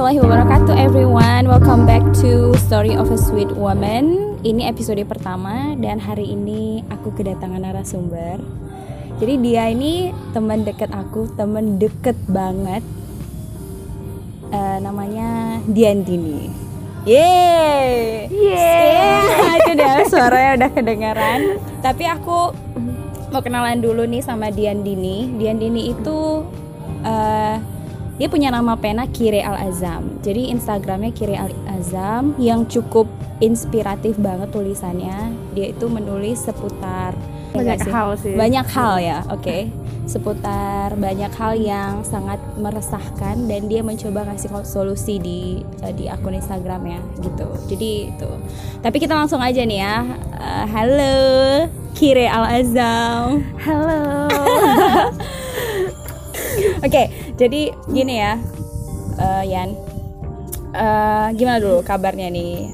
warahmatullahi wabarakatuh everyone. Welcome back to Story of a Sweet Woman. Ini episode pertama dan hari ini aku kedatangan narasumber. Jadi dia ini teman deket aku, teman deket banget. Eh, Namanya Dian Dini Yeay! Yeah, Itu dia suaranya udah kedengaran Tapi aku mau kenalan dulu nih sama Dian Dini Dian Dini itu eh, dia punya nama pena Kire Al Azam. Jadi Instagramnya Kire Al Azam yang cukup inspiratif banget tulisannya. Dia itu menulis seputar ya Banyak nggak hal sih. Banyak hal ya, oke. Seputar banyak hal yang sangat meresahkan dan dia mencoba ngasih solusi di di akun Instagramnya gitu. Jadi itu. Tapi kita langsung aja nih ya. Eh, halo Kire Al Azam. Halo. Oke, jadi gini ya, eh, Yan. Eh, gimana dulu kabarnya nih?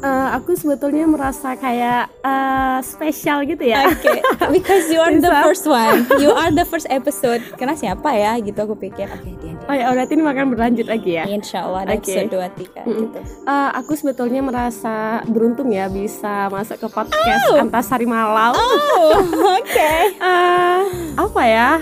Eh, aku sebetulnya merasa kayak eh, spesial gitu ya. Oke, because you are the first one, you are the first episode. Karena siapa ya? Gitu aku pikir. Oke, dia. Oh ya, berarti ini makan berlanjut lagi ya. Insya Allah ada Oke. episode dua tiga gitu. Eh, aku sebetulnya merasa beruntung ya bisa masuk ke podcast Antasari Malam. Oh, oke. Eh, apa ya?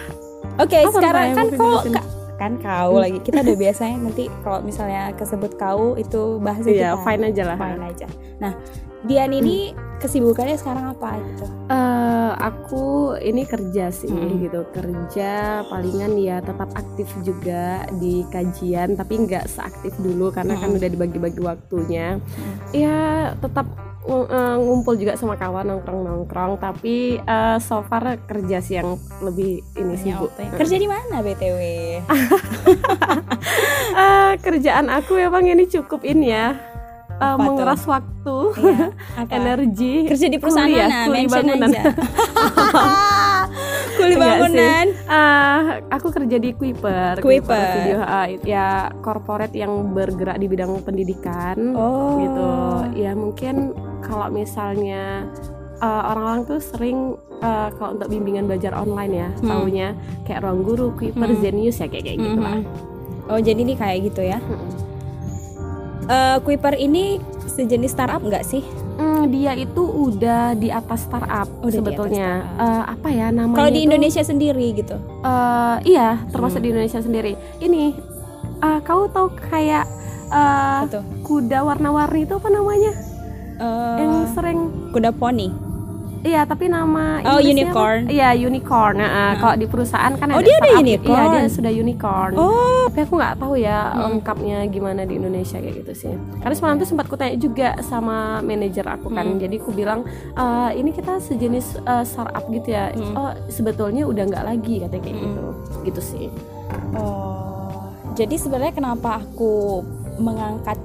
Oke, Apa sekarang Mbak yang kan mau kau kan lagi kita udah biasanya nanti kalau misalnya kesebut kau itu bahasa Iya, kita fine aja lah. fine aja. Nah, Dian ini kesibukannya sekarang apa gitu? Eh, aku ini kerja sih Mm. gitu kerja palingan ya tetap aktif juga di kajian tapi nggak seaktif dulu karena kan Mm. udah dibagi-bagi waktunya ya tetap eh, ngumpul juga sama kawan nongkrong-nongkrong tapi eh, so far kerja sih yang lebih ini sibuk Kerja di mana BTW? Eh, kerjaan aku memang ini cukup ini ya Apa tuh? menguras waktu Iya, apa? energi Kerja di perusahaan Kuli ya, mana? kuli bangunan. aja. Kuli bangunan. Ah, aku kerja di Kuiper. Kuiper. Video, ah, ya corporate yang bergerak di bidang pendidikan. Oh. Gitu. Ya mungkin kalau misalnya ah, orang-orang tuh sering ah, kalau untuk bimbingan belajar online ya, Hmm. taunya kayak ruang guru, Kuiper, Hmm. Zenius ya kayak kayak gitu lah. Mhm. Oh, jadi ini kayak gitu ya. Mm-mm. Eh, Kuiper ini sejenis startup nggak sih? Hmm, dia itu udah di atas startup Udah di sebetulnya. atas startup. Eh, apa ya namanya? Kalau di itu? Indonesia sendiri gitu. Eh, iya, termasuk Hmm. di Indonesia sendiri. Ini, eh, kau tahu kayak Betul. kuda warna-warni itu apa namanya? Eh, Yang sering, kuda poni. iya tapi nama Oh, unicorn. Iya unicorn. Nah, kalau di perusahaan kan Oh, ada dia ada unicorn? Iya dia sudah unicorn. Oh, Tapi aku nggak tahu ya Hmm. lengkapnya gimana di Indonesia kayak gitu sih. Karena semalam tuh sempat kutanya juga sama manajer aku kan. Hmm. Jadi aku bilang "Eh, ini kita sejenis eh, startup gitu ya. Hmm. Oh sebetulnya udah nggak lagi katanya kayak Hmm. gitu. Gitu sih. Oh, jadi sebenarnya kenapa aku mengangkat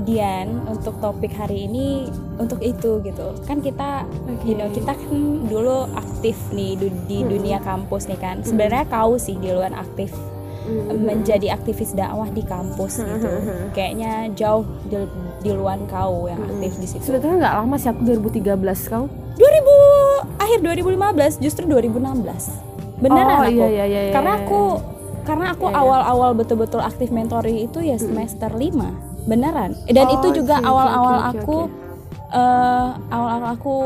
Dian untuk topik hari ini untuk itu gitu. Kan kita you know, kita kan dulu aktif nih du- di Mm-mm. dunia kampus nih kan. Sebenarnya kau sih di luar aktif Hmm. menjadi aktivis dakwah di kampus gitu. Kayaknya jauh di, di luar kau yang aktif di situ. Sebetulnya nggak lama sih aku 2013 kau. 2000 akhir 2015 justru 2016 beneran oh, aku. iya, iya, iya, iya, karena iya. aku karena aku Iya, iya. awal-awal betul-betul aktif mentoring itu ya semester 5 beneran dan Oh, itu juga awal-awal oke, oke, aku eh, awal-awal aku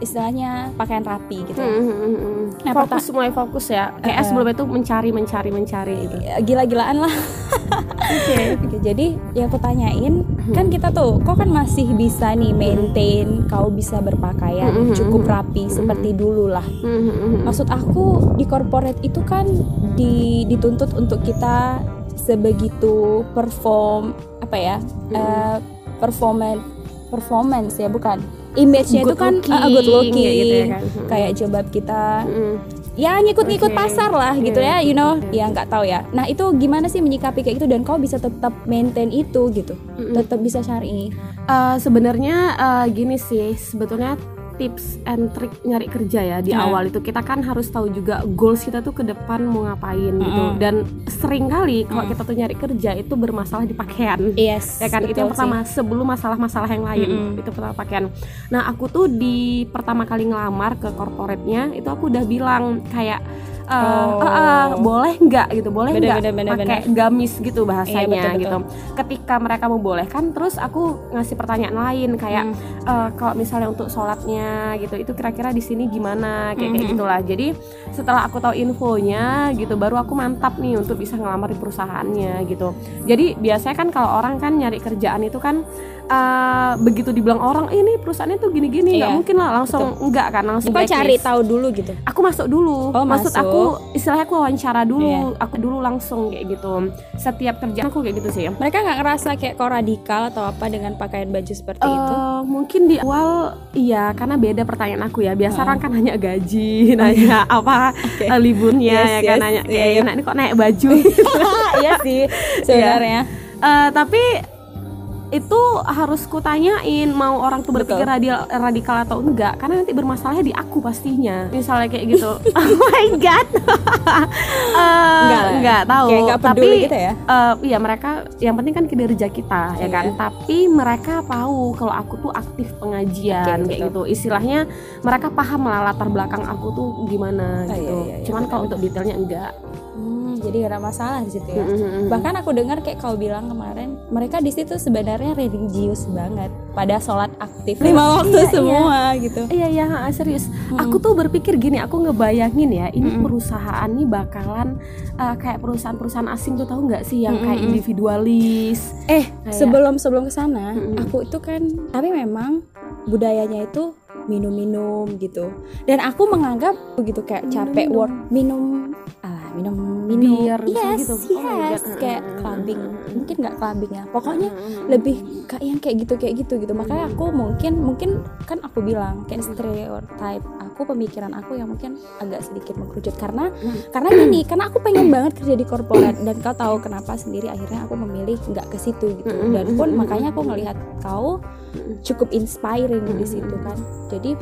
istilahnya pakaian rapi gitu Hmm, hmm, hmm, hmm. Nah, fokus mulai fokus ya. Kayak Eh, eh. sebelumnya itu mencari mencari mencari itu. Ya, gila-gilaan lah Oke. Oke, jadi yang aku tanyain kan kita tuh kok kan masih bisa nih maintain kau bisa berpakaian Mhm, cukup rapi seperti dulu lah Hmm, hmm, hmm, hmm. maksud aku di corporate itu kan di, dituntut untuk kita sebegitu perform apa ya eh, performance performance ya bukan image-nya itu kan looking, ah, good looking kayak gitu ya kan. Hmm. kayak jilbab kita Hmm. ya ngikut-ngikut Oke. pasar lah gitu Iya, ya you know oke. ya nggak tahu ya nah itu gimana sih menyikapi kayak gitu dan kau bisa tetap maintain itu gitu Mm-mm. tetap bisa syari Eh, sebenarnya eh, gini sih sebetulnya tips and trick nyari kerja ya di Hmm. awal itu kita kan harus tahu juga goals kita tuh ke depan mau ngapain gitu Mm-mm. dan sering kali kalau Mm. kita tuh nyari kerja itu bermasalah di pakaian yes ya kan itu yang sih. pertama sebelum masalah-masalah yang lain Mm-mm. itu pertama pakaian nah aku tuh di pertama kali ngelamar ke corporate-nya itu aku udah bilang kayak uh, Oh. uh, uh, boleh nggak gitu boleh nggak pakai gamis gitu bahasanya Iya, betul, betul. gitu ketika mereka membolehkan terus aku ngasih pertanyaan lain kayak Hmm. eh, kalau misalnya untuk sholatnya gitu itu kira-kira di sini gimana kayak kayak Mhm. gitulah jadi setelah aku tahu infonya gitu baru aku mantap nih untuk bisa ngelamar di perusahaannya gitu jadi biasanya kan kalau orang kan nyari kerjaan itu kan eh, begitu dibilang orang "Eh, ini perusahaannya tuh gini-gini nggak Iya, mungkin lah langsung enggak kan langsung Kau cari tahu dulu gitu. aku masuk dulu Oh, maksud masuk. aku istilahnya aku wawancara dulu Iya. aku dulu langsung kayak gitu setiap kerjaan aku kayak gitu sih Mereka nggak ngerasa kayak kau radikal atau apa dengan pakaian baju seperti itu? Eh, mungkin di awal iya karena beda pertanyaan aku ya biasa Heeh. orang kan nanya gaji nanya apa Oke. eh, liburnya Yes, ya kan yes. nanya Iya, kayak iya. nah ini kok naik baju iya sih sebenarnya. Eh, tapi itu harus kutanyain mau orang tuh berpikir Betul. radikal atau enggak. Karena nanti bermasalahnya di aku pastinya. Misalnya kayak gitu. Oh my god. Eh, Enggak enggak tahu. Kayak nggak tapi peduli gitu ya? eh, iya mereka yang penting kan kinerja kita ya Iya. kan tapi mereka tahu kalau aku tuh aktif pengajian Oke, kayak betul. gitu. Istilahnya mereka paham lah latar belakang aku tuh gimana Oh, iya, gitu. iya, iya, cuman benar, kalau untuk detailnya enggak jadi gak ada masalah di situ ya. Mm-mm. Bahkan aku dengar kayak kau bilang kemarin, mereka di situ sebenarnya religius banget pada sholat aktif lima waktu Iya, iya. semua gitu. Iya iya serius. Mm-mm. Aku tuh berpikir gini, aku ngebayangin ya, ini Mm-mm. perusahaan nih bakalan uh, kayak perusahaan-perusahaan asing tuh tahu nggak sih yang kayak Mm-mm. individualis. Eh, Kayak- sebelum sebelum ke sana, Mm-mm. aku itu kan tapi memang budayanya itu minum-minum gitu. Dan aku menganggap begitu kayak capek Minum-minum. work minum minum minum. misalnya yes gitu. Oh my yes kayak clubbing. Mungkin nggak clubbing ya. Pokoknya lebih kayak yang kayak gitu kayak gitu gitu. Makanya aku mungkin mungkin kan aku bilang kayak stereotype aku pemikiran aku yang mungkin agak sedikit mengkerucut. Karena karena gini karena aku pengen banget kerja di korporat. Dan kau tahu kenapa sendiri akhirnya aku memilih nggak ke situ gitu. Dan pun makanya aku ngelihat kau cukup inspiring di situ kan. Jadi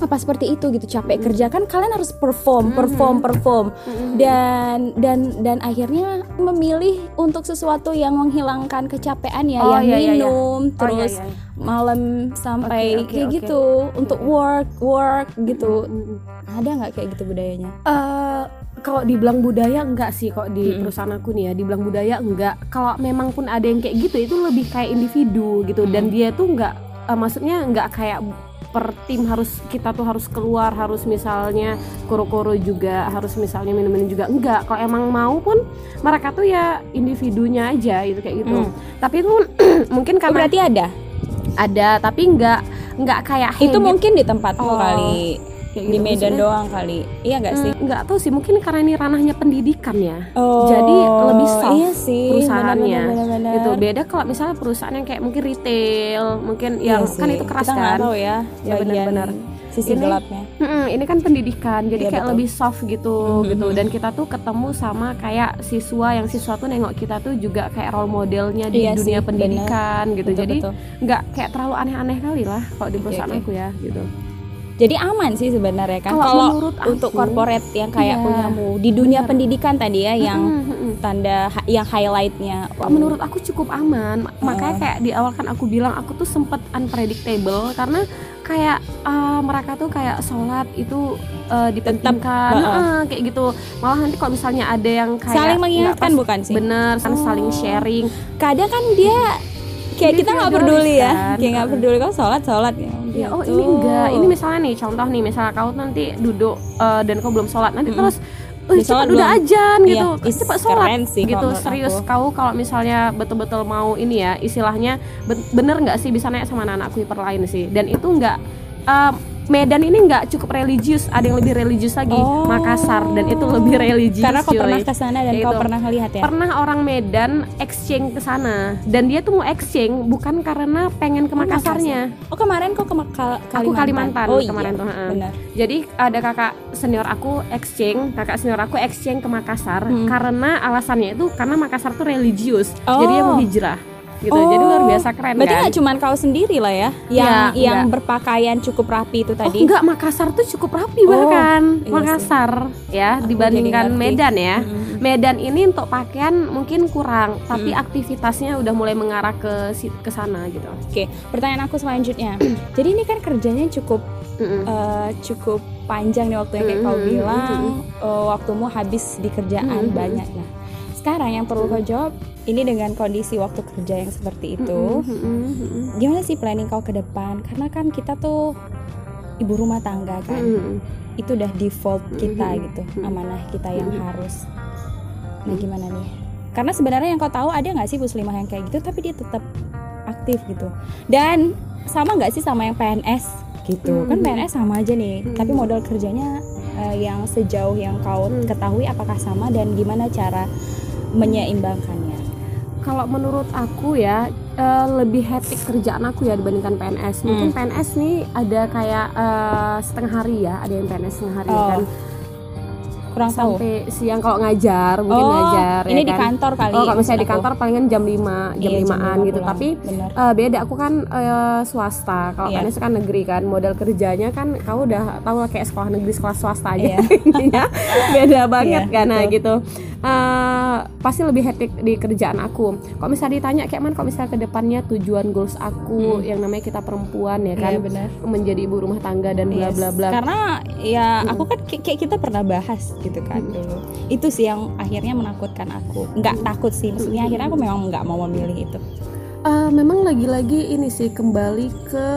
apa seperti itu gitu capek kerja kan kalian harus perform perform perform Mm-mm. dan dan dan akhirnya memilih untuk sesuatu yang menghilangkan kecapean ya Oh, yang iya, iya, iya. minum Oh, iya, terus iya. malam sampai Oke, oke, kayak oke. gitu untuk work work gitu Mm-mm. ada nggak kayak gitu budayanya Eh, kalau dibilang budaya enggak sih kok di Mm-mm. perusahaan aku nih ya dibilang budaya enggak kalau memang pun ada yang kayak gitu itu lebih kayak individu gitu dan dia tuh enggak eh, maksudnya enggak kayak per tim harus kita tuh harus keluar harus misalnya koro-koro juga harus misalnya minum-minum juga. Enggak kalau emang mau pun mereka tuh ya individunya aja gitu kayak gitu. Hmm. tapi itu mungkin Oh, karena berarti ada? Ada tapi enggak enggak kayak itu habit. mungkin di tempatmu Oh, kali kayak di gitu. Medan Maksudnya, doang kali. Iya nggak sih? Hmm, nggak tahu sih. Mungkin karena ini ranahnya pendidikan ya. Oh, jadi lebih soft iya sih. perusahaannya. Benar-benar gitu. beda kalau misalnya perusahaan yang kayak mungkin retail mungkin yang kan itu keras Iya kita kan? tahu ya Ya, benar-benar. sisi Ini- gelapnya. Mm-mm, ini kan pendidikan. Jadi Iya, kayak betul. lebih soft gitu Mhm, gitu. Dan kita tuh ketemu sama kayak siswa yang siswa tuh nengok kita tuh juga kayak role modelnya di Iya dunia sih, pendidikan gitu. Betul, jadi nggak kayak terlalu aneh-aneh kali lah kalau di Oke, perusahaan oke. aku ya gitu jadi aman sih sebenarnya kan. Kalau kalau menurut untuk aku, corporate yang kayak iya, punyamu di dunia benar. pendidikan tadi ya yang tanda yang highlightnya. Kok menurut aku cukup aman. Ma- makanya Oh. kayak di awal kan aku bilang aku tuh sempet unpredictable karena kayak uh, mereka tuh kayak sholat itu uh, dipentingkan. Heeh. Heeh, kayak gitu. Malah nanti kalau misalnya ada yang kayak saling mengingatkan pas- bukan sih? bener kan Oh. saling sharing. Kadang kan dia kayak kita nggak peduli ya. kan. kayak nggak peduli kau sholat sholat ya ya oh gitu. ini enggak ini misalnya nih contoh nih misalnya kau nanti duduk uh, dan kau belum sholat nanti Mm-mm. terus "Eh, cepat udah belum?" ajan Iya, gitu cepat sholat keren sih kalau gitu serius aku. kau kalau misalnya betul-betul mau ini ya istilahnya ben- bener nggak sih bisa naik sama anak-anak Kuiper lain sih dan itu nggak um, Medan ini nggak cukup religius ada yang lebih religius lagi Oh. Makassar dan itu lebih religius karena kau cuy. pernah ke sana dan Kayak kau pernah lihat ya pernah orang Medan exchange ke sana dan dia tuh mau exchange bukan karena pengen ke Oh, Makassarnya oh kemarin kau ke Makal- Aku Kalimantan oh kemarin iya tuh, heeh. benar Jadi ada kakak senior aku exchange, kakak senior aku exchange ke Makassar Hmm. karena alasannya itu karena Makassar tuh religius, Oh. jadi dia mau hijrah gitu. Jadi luar biasa keren berarti kan? nggak cuman kau sendiri lah ya yang Iya, yang enggak. berpakaian cukup rapi itu Oh tadi enggak, Makassar tuh cukup rapi Oh, bahkan iya Makassar ya Aku dibandingkan. Medan ya. Mm-mm. Medan ini untuk pakaian mungkin kurang, tapi Hmm. aktivitasnya udah mulai mengarah ke ke sana gitu. Oke, pertanyaan aku selanjutnya. Jadi ini kan kerjanya cukup Mm-mm. eh, cukup panjang nih waktunya kayak kau bilang eh, waktumu habis di kerjaan Mm-mm. banyak nah sekarang yang perlu kau jawab ini dengan kondisi waktu kerja yang seperti itu. Gimana sih planning kau ke depan? Karena kan kita tuh ibu rumah tangga kan. Itu udah default kita gitu amanah kita yang harus. Nah gimana nih? Karena sebenarnya yang kau tahu ada nggak sih muslimah yang kayak gitu tapi dia tetap aktif gitu. Dan sama nggak sih sama yang PNS gitu? Kan Mhm. PNS sama aja nih Mhm. tapi modal kerjanya eh, yang sejauh yang kau Mhm. ketahui apakah sama dan gimana cara menyeimbangkannya kalau menurut aku ya eh, lebih hectic kerjaan aku ya dibandingkan PNS. Mungkin Hmm. PNS nih ada kayak eh, setengah hari ya, ada yang PNS setengah hari Oh, kan. Kurang tahu Sampai siang kalau ngajar, mungkin oh ngajar ini ya di kan. kantor kali Oh, kalau misalnya di kantor palingan jam 5, jam Iya, 5-an lima gitu. pulang. Tapi bener eh, beda aku kan eh, swasta. Kalau Iya. PNS kan negeri kan, modal kerjanya kan kau udah tahu lah kayak sekolah negeri, sekolah swasta aja. Iya. Beda banget Iya, kan nah betul. gitu. Eh, pasti lebih hectic di kerjaan aku. Kalau misalnya ditanya kayak mana kalau misalnya ke depannya tujuan goals aku Hmm. yang namanya kita perempuan ya kan Iya, menjadi ibu rumah tangga dan bla bla bla. Karena ya Mm-mm. aku kan kayak kayak kita pernah bahas gitu kan Mm-mm. dulu. Itu sih yang akhirnya menakutkan aku. Nggak takut sih, maksudnya akhirnya aku memang nggak mau memilih itu. Eh, memang lagi-lagi ini sih kembali ke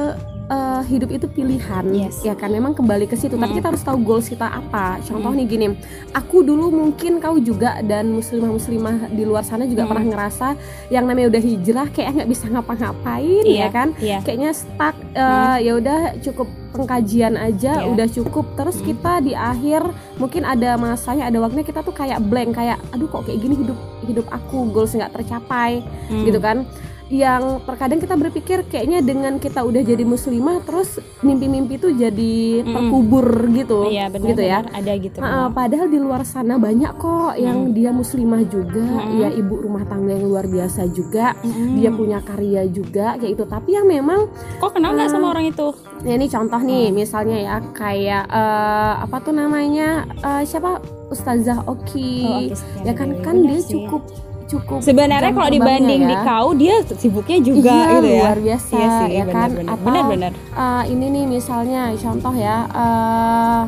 eh, hidup itu pilihan Yes. ya kan memang kembali ke situ tapi Mm. kita harus tahu goals kita apa contoh Mm. nih gini aku dulu mungkin kau juga dan muslimah-muslimah di luar sana juga Mm. pernah ngerasa yang namanya udah hijrah kayak nggak bisa ngapa-ngapain Iya. ya kan Iya. kayaknya stuck eh, ya udah cukup pengkajian aja Iya. udah cukup terus Mm. kita di akhir mungkin ada masanya ada waktunya kita tuh kayak blank kayak aduh kok kayak gini hidup hidup aku goals nggak tercapai Hmm. gitu kan yang terkadang kita berpikir kayaknya dengan kita udah jadi muslimah terus mimpi-mimpi itu jadi Mm-mm. terkubur gitu Iya benar. gitu ya benar. Ada gitu. Memang. padahal di luar sana banyak kok yang Mm. dia muslimah juga Mm-mm. ya ibu rumah tangga yang luar biasa juga Mm-mm. dia punya karya juga kayak itu tapi yang memang Kok kenal nggak sama orang itu? ya ini contoh nih Mm. misalnya ya kayak eh, apa tuh namanya eh, siapa Ustazah Oki Oh, Setia ya kan kan Benar dia sih. cukup cukup Sebenarnya kalau dibanding di ya. kau, dia sibuknya juga Iya, gitu ya. luar biasa Iya sih, ya kan benar-benar. atau Benar-benar. eh, ini nih misalnya contoh ya eh,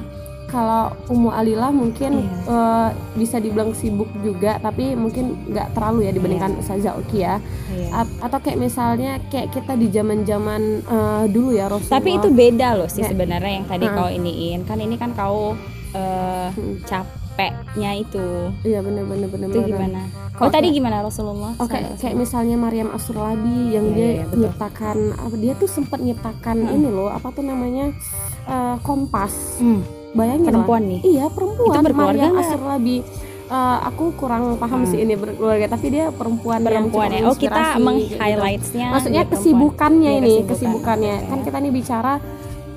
kalau Umu Alila mungkin Iya. eh, bisa dibilang sibuk juga tapi mungkin nggak terlalu ya dibandingkan Saza Oki ya Iya. A- atau kayak misalnya kayak kita di zaman zaman dulu ya Rasulullah Tapi itu beda loh sih Ya. sebenarnya yang tadi Hmm. kau iniin. Kan ini kan kau eh, Hmm. capeknya itu. iya bener-bener bener Itu gimana? Kalau Oh tadi gimana Rasulullah? Oke, Sallallahu kayak misalnya Maryam Asurlabi yang Iya, dia iya, betul. nyiptakan apa dia tuh sempat nyiptakan Hmm. ini loh apa tuh namanya eh, kompas Hmm, bayangin lah perempuan nih. Iya perempuan Itu berkeluarga Maria? Asurlabi. Eh, aku kurang paham Hmm. sih ini berkeluarga, tapi dia perempuan, Perempuan yang ya. Oh kita menginspirasi, meng-highlightsnya. gitu. Maksudnya kesibukannya Iya, ini, kesibukan. kesibukannya. Oke. Kan kita nih bicara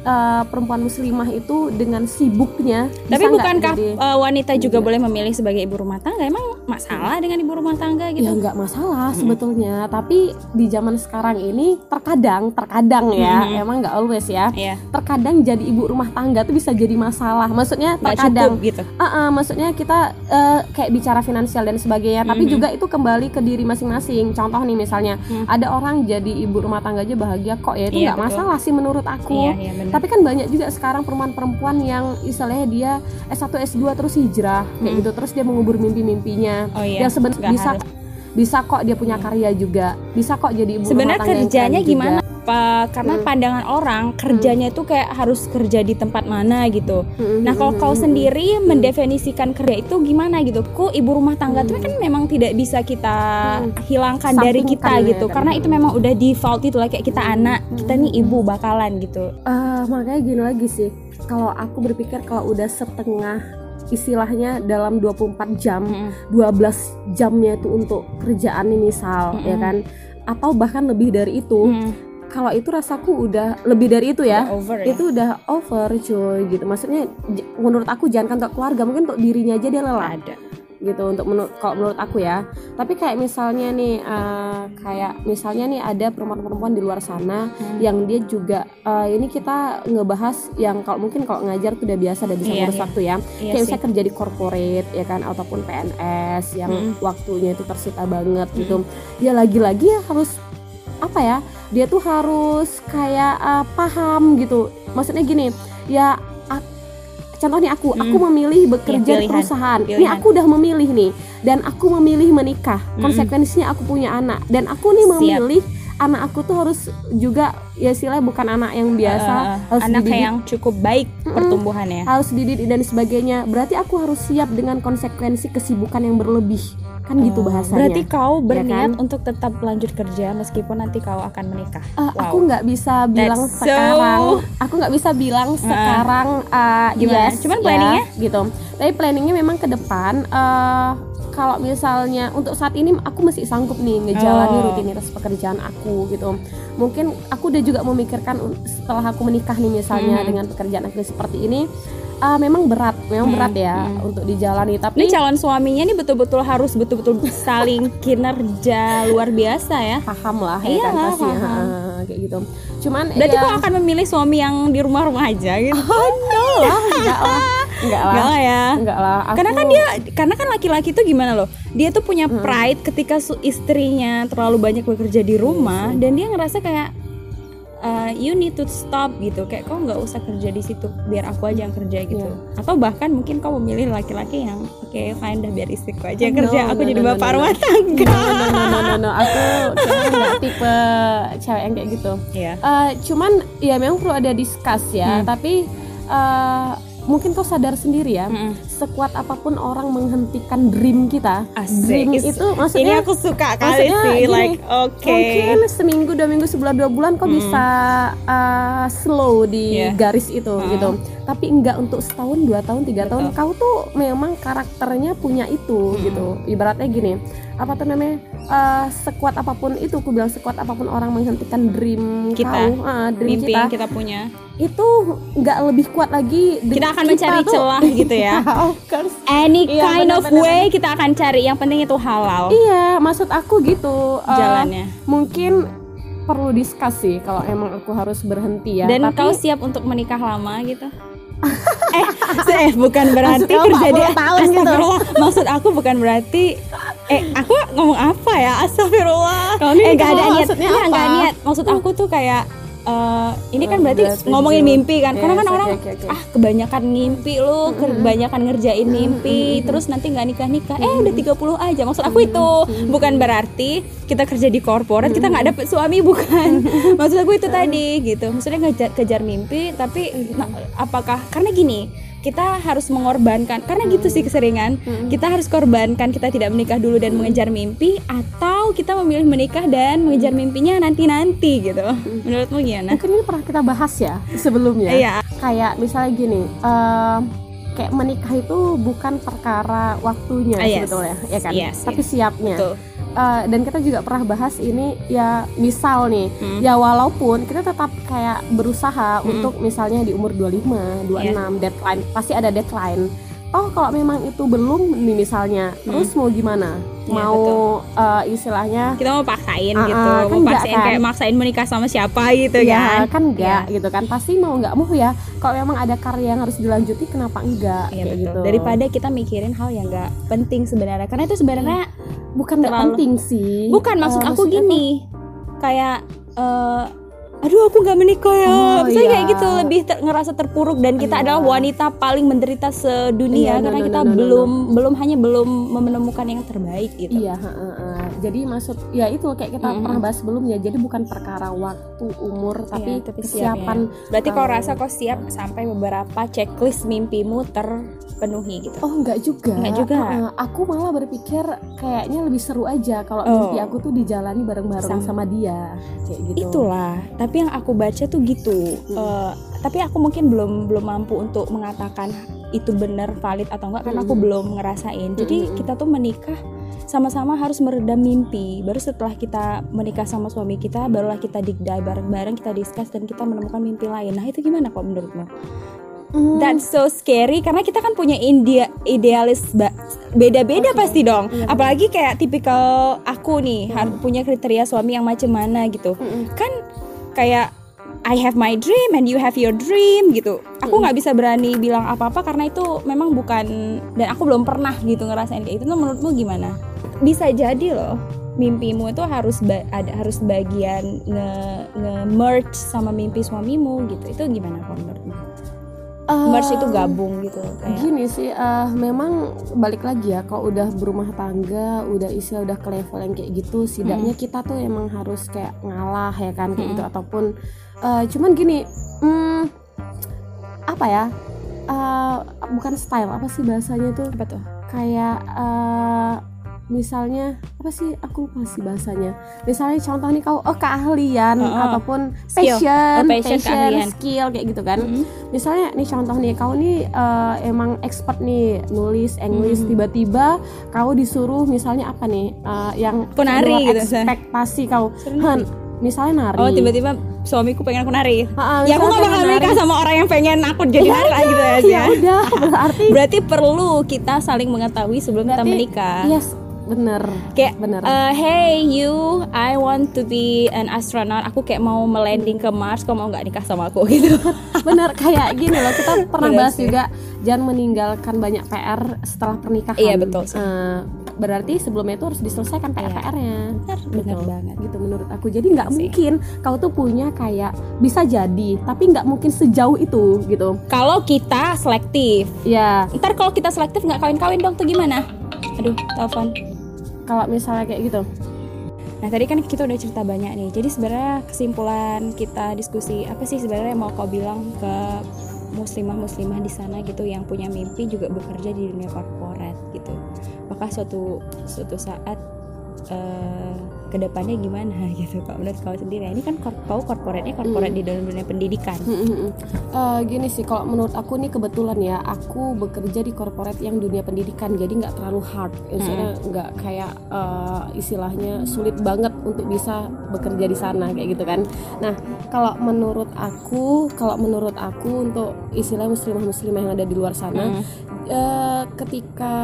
eh, perempuan muslimah itu dengan sibuknya. Tapi bukankah jadi- uh, wanita juga Iya. boleh memilih sebagai ibu rumah tangga? Emang masalah dengan ibu rumah tangga ya gitu? nggak masalah Mm-mm. sebetulnya, tapi di zaman sekarang ini terkadang, terkadang ya, Mm-mm. emang nggak always ya. Iya, Terkadang jadi ibu rumah tangga tuh bisa jadi masalah. Maksudnya terkadang cukup gitu. Ah, ah, maksudnya kita eh, kayak bicara finansial dan sebagainya, tapi Mhm. juga itu kembali ke diri masing-masing. Contoh nih misalnya, Hmm. ada orang jadi ibu rumah tangga aja bahagia kok ya itu Iya, nggak betul. masalah sih menurut aku. Iya, iya benar. Tapi kan banyak juga sekarang perempuan-perempuan yang istilahnya dia S1 S2 terus hijrah kayak Hmm. gitu terus dia mengubur mimpi-mimpinya. Oh iya. yang sebenarnya bisa harus. bisa kok dia punya karya juga. Bisa kok jadi ibu Sebenarnya kerjanya keren juga. Gimana? Pa- karena Hmm. pandangan orang kerjanya itu kayak harus kerja di tempat mana gitu. Mhm, Nah kalau kau mhm. sendiri mendefinisikan kerja itu gimana gitu? Kok ibu rumah tangga itu kan memang tidak bisa kita Hmm. hilangkan dari Sampingkan kita ya, gitu, kan. karena itu memang udah default itu lah kayak kita Hmm. anak, kita nih ibu bakalan gitu. Eh, makanya gini lagi sih kalau aku berpikir kalau udah setengah istilahnya dalam 24 jam Mm-mm. 12 jamnya itu untuk kerjaan nih misal Mm-mm. ya kan atau bahkan lebih dari itu Mm. Kalau itu rasaku udah lebih dari itu ya Udah over ya. itu udah over cuy gitu maksudnya menurut aku jangan kan untuk keluarga mungkin untuk dirinya aja dia lelah ada. gitu untuk menurut kalau menurut aku ya tapi kayak misalnya nih eh, kayak misalnya nih ada perempuan-perempuan di luar sana Hmm. yang dia juga eh, ini kita ngebahas yang kalau mungkin kalau ngajar tuh udah biasa udah bisa Iya, ngurus iya. waktu ya Iya kayak misalnya kerja di corporate ya kan ataupun PNS yang Mm. waktunya itu tersita banget gitu ya lagi-lagi ya harus apa ya dia tuh harus kayak eh, paham gitu. Maksudnya gini ya a- contoh nih aku aku memilih bekerja Iya, di pilihan. perusahaan. Ini aku udah memilih nih dan aku memilih menikah. Konsekuensinya aku punya anak. Dan aku nih Siap. memilih anak aku tuh harus juga ya istilahnya bukan anak yang biasa Eh, harus anak dididik. yang cukup baik pertumbuhannya. Harus dididik dan sebagainya. Berarti aku harus siap dengan konsekuensi kesibukan yang berlebih kan gitu Oh, bahasanya berarti kau berniat kan? untuk tetap lanjut kerja meskipun nanti kau akan menikah Eh, Wow. aku nggak bisa bilang That's so- sekarang aku nggak bisa bilang sekarang uh, Gimana? yes, Cuman ya, planningnya? gitu tapi planningnya memang ke depan eh, kalau misalnya untuk saat ini aku masih sanggup nih ngejalani Oh. rutinitas pekerjaan aku gitu mungkin aku udah juga memikirkan setelah aku menikah nih misalnya Hmm. dengan pekerjaan aku seperti ini eh, memang berat memang berat ya untuk dijalani tapi ini calon suaminya nih betul-betul harus betul-betul saling kinerja luar biasa ya. Paham lah ya Iya kan pasti. paham. kayak gitu. Cuman berarti ya, akan memilih suami yang di rumah-rumah aja gitu? Enggak lah enggak lah. Enggak lah. Enggak lah ya. Enggak lah. Aku, karena kan dia karena kan laki-laki tuh gimana loh? Dia tuh punya pride ketika su- istrinya terlalu banyak bekerja di rumah dan dia ngerasa kayak uh, you need to stop gitu. Kayak kau nggak usah kerja di situ biar aku aja yang kerja gitu. Atau bahkan mungkin kau memilih laki-laki yang oke fine dah biar istriku aja yang No, kerja. aku no, jadi no, bapak no, no. rumah tangga. No, no, no, no, no, no. aku nggak tipe cewek yang kayak gitu. Iya. Eh, cuman ya memang perlu ada discuss ya. Tapi eh, mungkin kau sadar sendiri ya Mm-mm. sekuat apa pun orang menghentikan dream kita Asik. dream Is- itu maksudnya ini aku suka kali maksudnya sih gini, like oke mungkin seminggu dua minggu sebulan dua bulan kau bisa uh, slow di Iya. garis itu Hmm. gitu tapi enggak untuk setahun dua tahun tiga tahun kau tuh memang karakternya punya itu Hmm. gitu ibaratnya gini apa tuh namanya uh, sekuat apa pun itu aku bilang sekuat apa pun orang menghentikan dream Kita. kau uh, dream mimpi kita yang kita punya itu nggak lebih kuat lagi kita akan mencari tuh- celah gitu ya any Iya, kind of benar-benar. way kita akan cari yang penting itu halal Iya, maksud aku gitu. eh, Jalannya. mungkin perlu diskusi kalau emang aku harus berhenti ya. dan Tapi kau siap untuk menikah lama gitu eh, eh bukan berarti kerja di 40 tahun gitu? Maksud aku bukan berarti eh aku ngomong apa ya? Astagfirullah. Kau nih eh nggak ada niat. maksudnya apa? niat. Maksud aku tuh kayak eh, ini kan berarti ngomongin mimpi kan? Karena Yes, kan oke, orang oke, oke. ah kebanyakan ngimpi lu kebanyakan ngerjain mimpi terus nanti nggak nikah nikah eh udah 30 aja. Maksud aku itu bukan berarti kita kerja di korporat kita nggak dapet suami bukan. Maksud aku itu tadi gitu. Maksudnya ngejar kejar mimpi tapi nah, apakah karena gini kita harus mengorbankan karena gitu sih keseringan kita harus korbankan kita tidak menikah dulu dan mengejar mimpi atau kita memilih menikah dan mengejar mimpinya nanti nanti gitu menurutmu gimana mungkin ini pernah kita bahas ya sebelumnya. Iya. Kayak misalnya gini, eh, kayak menikah itu bukan perkara waktunya Ah, yes. sebetulnya, ya kan? Yes, Tapi siapnya. Betul. Eh, dan kita juga pernah bahas ini ya misal nih Hmm. ya walaupun kita tetap kayak berusaha untuk misalnya di umur 25, 26 deadline pasti ada deadline. Oh kalau memang itu belum nih misalnya terus mau gimana? Iya, mau eh, istilahnya kita mau paksain Ah, gitu ah, kan mau enggak paksain kan? kayak maksain menikah sama siapa gitu ya kan kan enggak gitu kan pasti mau nggak mau ya kalau memang ada karya yang harus dilanjuti kenapa enggak kayak betul. gitu Daripada kita mikirin hal yang nggak penting sebenarnya, karena itu sebenarnya bukan nggak penting sih bukan maksud Eh, aku maksudnya gini, kayak eh, aduh aku nggak menikah ya, Oh, misalnya iya. kayak gitu lebih ter- ngerasa terpuruk dan kita Iya. adalah wanita paling menderita sedunia Iya, no, karena no, kita no, no, no, belum belum hanya belum menemukan yang terbaik gitu. Iya, heeh, heeh. Jadi maksud ya itu kayak kita Mm-mm. pernah bahas sebelumnya. Jadi bukan perkara waktu, umur, tapi, Iya, tapi kesiapan. Berarti kau eh, rasa kau siap sampai beberapa checklist mimpimu terpenuhi gitu. Oh enggak juga. Enggak juga. Heeh, aku malah berpikir kayaknya lebih seru aja kalau Oh. mimpi aku tuh dijalani bareng-bareng Sama. sama dia, kayak gitu. Itulah, tapi yang aku baca tuh gitu. Eh, tapi aku mungkin belum belum mampu untuk mengatakan itu benar valid atau enggak karena aku Mhm. belum ngerasain. Jadi Mhm. kita tuh menikah sama-sama harus meredam mimpi. Baru setelah kita menikah sama suami kita, barulah kita digdai bareng-bareng, kita discuss dan kita menemukan mimpi lain. Nah, itu gimana kok menurutmu? Hmm, That's so scary karena kita kan punya india idealis beda-beda Oke. pasti dong. Iya, Apalagi kayak tipikal aku nih harus punya kriteria suami yang macam mana gitu mm-mm. kan kayak I have my dream and you have your dream gitu. Aku nggak bisa berani bilang apa-apa karena itu memang bukan dan aku belum pernah gitu ngerasain kayak itu. Nah, menurutmu gimana? Bisa jadi loh mimpimu itu harus ba- ada harus bagian nge, nge merge sama mimpi suamimu gitu. Itu gimana kok menurutmu? Eh, merge itu gabung gitu kayak Gini sih, eh, memang balik lagi ya, kalau udah berumah tangga, udah istilah udah ke level yang kayak gitu, setidaknya kita tuh emang harus kayak ngalah ya kan kayak gitu ataupun eh, cuman gini, hmm, apa ya? eh, bukan style apa sih bahasanya tuh? apa tuh Kayak eh, misalnya apa sih? Aku lupa sih bahasanya. Misalnya contoh nih kau oh keahlian Oh, oh. ataupun Skill. passion, Oh, passion, keahlian. skill kayak gitu kan Mm-mm. misalnya nih contoh nih kau nih eh, emang expert nih nulis English Hmm. tiba-tiba kau disuruh misalnya apa nih eh, yang Aku nari luar gitu, ekspektasi kau Han, misalnya nari oh tiba-tiba suamiku pengen aku nari ah, ya aku misalnya gak bakal nari. sama orang yang pengen aku jadi nari gitu ya aja udah berarti berarti perlu kita saling mengetahui sebelum kita berarti- menikah yes bener. Kayak bener. eh, hey you I want to be an astronaut. Aku kayak mau melanding ke Mars kau mau nggak nikah sama aku gitu. Bener kayak gini loh. Kita pernah Bener bahas sih. juga jangan meninggalkan banyak PR setelah pernikahan. Iya, betul sih. Eh, berarti sebelumnya itu harus diselesaikan PR-PR-nya benar benar banget. Gitu menurut aku. Jadi nggak Sih. mungkin kau tuh punya kayak bisa jadi tapi nggak mungkin sejauh itu gitu. Kalau kita selektif. Ya ntar kalau kita selektif nggak kawin-kawin dong tuh gimana? Aduh telepon kalau misalnya kayak gitu Nah tadi kan kita udah cerita banyak nih. Jadi sebenarnya kesimpulan kita diskusi apa sih sebenarnya mau kau bilang ke muslimah-muslimah di sana gitu yang punya mimpi juga bekerja di dunia korporat gitu. Apakah suatu suatu saat eh ke depannya gimana gitu kak. Menurut kau sendiri ini kan kau korporatnya korporat di dalam dunia pendidikan. Eh, gini sih kalau menurut aku nih kebetulan ya aku bekerja di korporat yang dunia pendidikan jadi nggak terlalu hard. Maksudnya nggak kayak eh, istilahnya sulit banget untuk bisa bekerja di sana kayak gitu kan. Nah kalau menurut aku kalau menurut aku untuk istilah muslimah muslimah yang ada di luar sana eh, ketika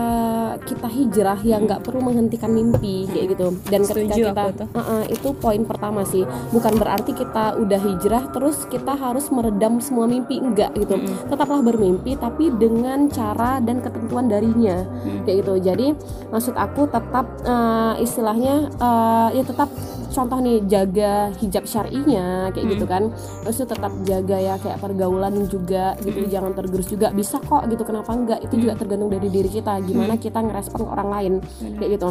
kita hijrah ya nggak perlu menghentikan mimpi kayak gitu. Dan ketika Setuju. kita aku tuh. Uh-uh, itu poin pertama sih. Bukan berarti kita udah hijrah terus kita harus meredam semua mimpi. Enggak gitu. Tetaplah bermimpi tapi dengan cara dan ketentuan darinya. Kayak gitu. Jadi maksud aku tetap uh, istilahnya uh, ya tetap contoh nih jaga hijab syar'inya kayak gitu kan. Terus itu tetap jaga ya kayak pergaulan juga gitu. Jangan tergerus juga. Bisa kok gitu. Kenapa enggak? Itu juga tergantung dari diri kita. Gimana kita ngerespon ke orang lain. Kayak gitu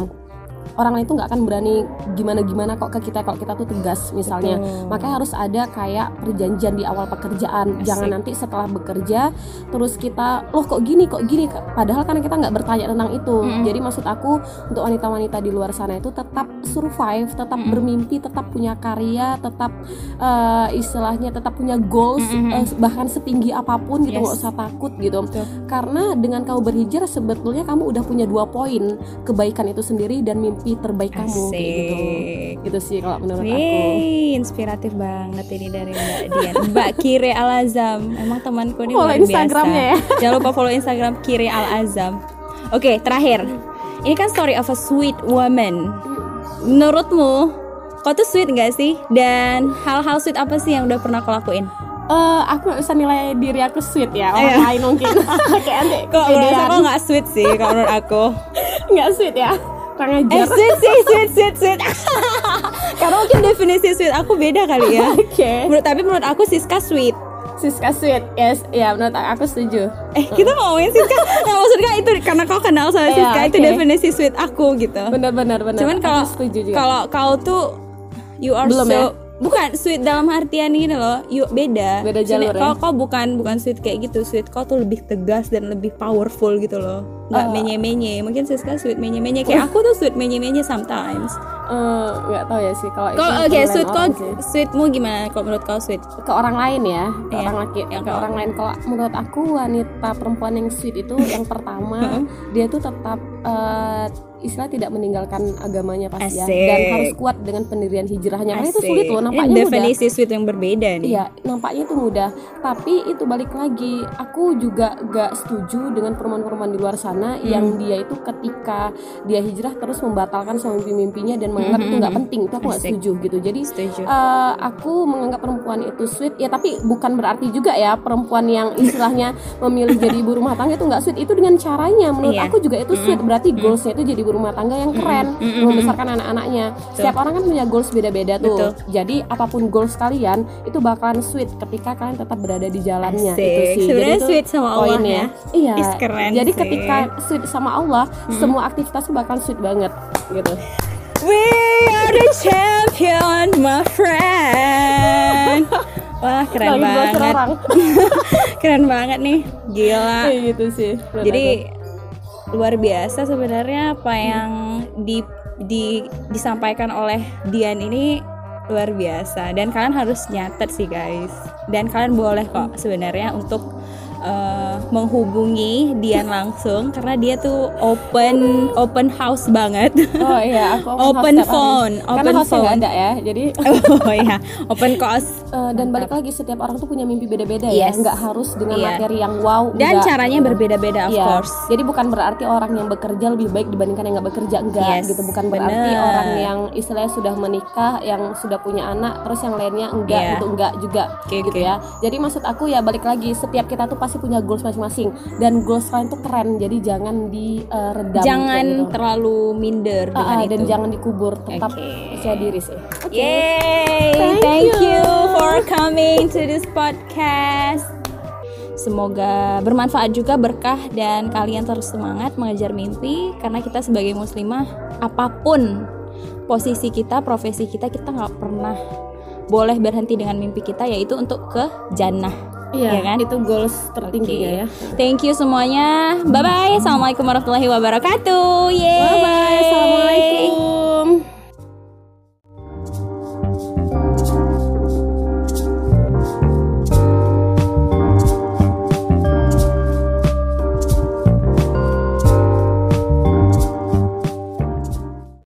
orang lain tuh nggak akan berani gimana gimana kok ke kita kalau kita tuh tegas misalnya. Betul. makanya harus ada kayak perjanjian di awal pekerjaan. Jangan nanti setelah bekerja terus kita loh kok gini kok gini? Padahal kan kita nggak bertanya tentang itu. Jadi maksud aku untuk wanita-wanita di luar sana itu tetap survive tetap bermimpi tetap punya karya tetap eh, istilahnya tetap punya goals eh, bahkan setinggi apa pun gitu Yes. nggak usah takut gitu Betul. karena dengan kamu berhijrah sebetulnya kamu udah punya dua poin kebaikan itu sendiri dan mimpi terbaik kamu gitu Asik. gitu sih kalau menurut aku Wih, inspiratif banget ini dari Mbak Dian. Mbak Kire Al Azam. Emang temanku ini Follow. Instagramnya ya. Jangan lupa follow Instagram Kire Al Azam. Oke, terakhir. Ini kan story of a sweet woman. Menurutmu, kau tuh sweet gak sih? Dan hal-hal sweet apa sih yang udah pernah kau lakuin? Eh, aku nggak bisa nilai diri aku sweet ya orang Iya. lain mungkin kayak nanti Kok menurut aku gak sweet sih kalau menurut aku. nggak sweet ya kurang Eh ajar sweet sih, sweet, sweet, sweet. Karena mungkin definisi sweet aku beda kali ya. oke Menurut tapi menurut aku Siska sweet. Siska sweet. Yes ya menurut aku setuju. Eh kita ngomongin Siska. Nah maksudnya itu karena kau kenal sama Iya, Siska Itu oke. definisi sweet aku gitu. Benar-benar benar Cuman kalau setuju juga. kalau kau tuh You are Belum so ya? Bukan sweet dalam artian gini loh You beda. Beda jalur ya? Kau, kau bukan bukan sweet kayak gitu. Sweet kau tuh lebih tegas dan lebih powerful gitu loh. Gak Oh. menye-menye. Mungkin Siska sweet menye-menye. Kayak aku tuh sweet menye-menye sometimes Eh, nggak tahu ya sih kalau Kau itu oke penilaian sweet sih. Sweetmu gimana? Kalau menurut kau sweet? Ke orang lain ya ke Iya, orang laki yang ke orang lain. Kalau menurut aku wanita perempuan yang sweet itu yang pertama dia tuh tetap eh, istilah tidak meninggalkan agamanya pasti ya Asik. dan harus kuat dengan pendirian hijrahnya. Karena itu sulit loh Ini nampaknya mudah. definisi sweet yang berbeda nih. Iya, nampaknya itu mudah. Tapi itu balik lagi, aku juga gak setuju dengan perempuan-perempuan di luar sana Hmm. yang dia itu ketika dia hijrah terus membatalkan semua mimpi-mimpinya dan menganggap itu Mhm, nggak mhm. penting itu aku nggak setuju gitu jadi Setuju. eh, aku menganggap perempuan itu sweet ya tapi bukan berarti juga ya perempuan yang istilahnya memilih jadi ibu rumah tangga itu nggak sweet itu dengan caranya menurut Iya. aku juga itu sweet berarti goalsnya itu jadi ibu rumah tangga yang keren Mm-mm. membesarkan anak-anaknya setiap orang kan punya goals beda-beda tuh Betul. jadi apa pun goals kalian itu bakalan sweet ketika kalian tetap berada di jalannya Asik. itu sih Sebenarnya itu sweet sama Allah ya. iya Is, keren jadi sih. ketika sweet sama Allah semua aktivitas bakalan sweet banget gitu We are the champion, my friend. Wah keren belajar banget, keren banget nih, gila. Kayak gitu sih Jadi aku. luar biasa sebenarnya apa yang di, di disampaikan oleh Dian ini luar biasa dan kalian harus nyatet sih guys dan kalian boleh kok sebenarnya untuk eh, menghubungi Dian langsung karena dia tuh open open house banget Oh iya, aku Open house tiap hari. phone, Karena open nggak phone. ada ya, jadi oh ya open cost eh, dan balik lagi setiap orang tuh punya mimpi beda-beda ya, Yes. nggak harus dengan Iya. materi yang wow. dan enggak. caranya berbeda-beda of Iya. course Jadi bukan berarti orang yang bekerja lebih baik dibandingkan yang nggak bekerja enggak Yes, gitu. Bukan berarti bener. orang yang istilahnya sudah menikah, yang sudah punya anak, terus yang lainnya enggak Iya. gitu enggak juga Oke, gitu oke. ya. Jadi maksud aku ya balik lagi setiap kita tuh pasti punya goals masing-masing dan goals kalian tuh keren. Jadi jangan diredam. jangan gitu. terlalu minder Ah, dengan ah, itu dan jangan dikubur, tetap percaya diri sih. Oke. Yay! Thank Thank, you. you. for coming to this podcast. Semoga bermanfaat juga berkah dan kalian terus semangat mengejar mimpi karena kita sebagai muslimah apa pun posisi kita, profesi kita kita nggak pernah boleh berhenti dengan mimpi kita yaitu untuk ke jannah. Iya Ya kan? Itu goals tertingginya ya. Thank you semuanya. Bye bye. Assalamualaikum warahmatullahi wabarakatuh. Yeay. Bye bye. Assalamualaikum.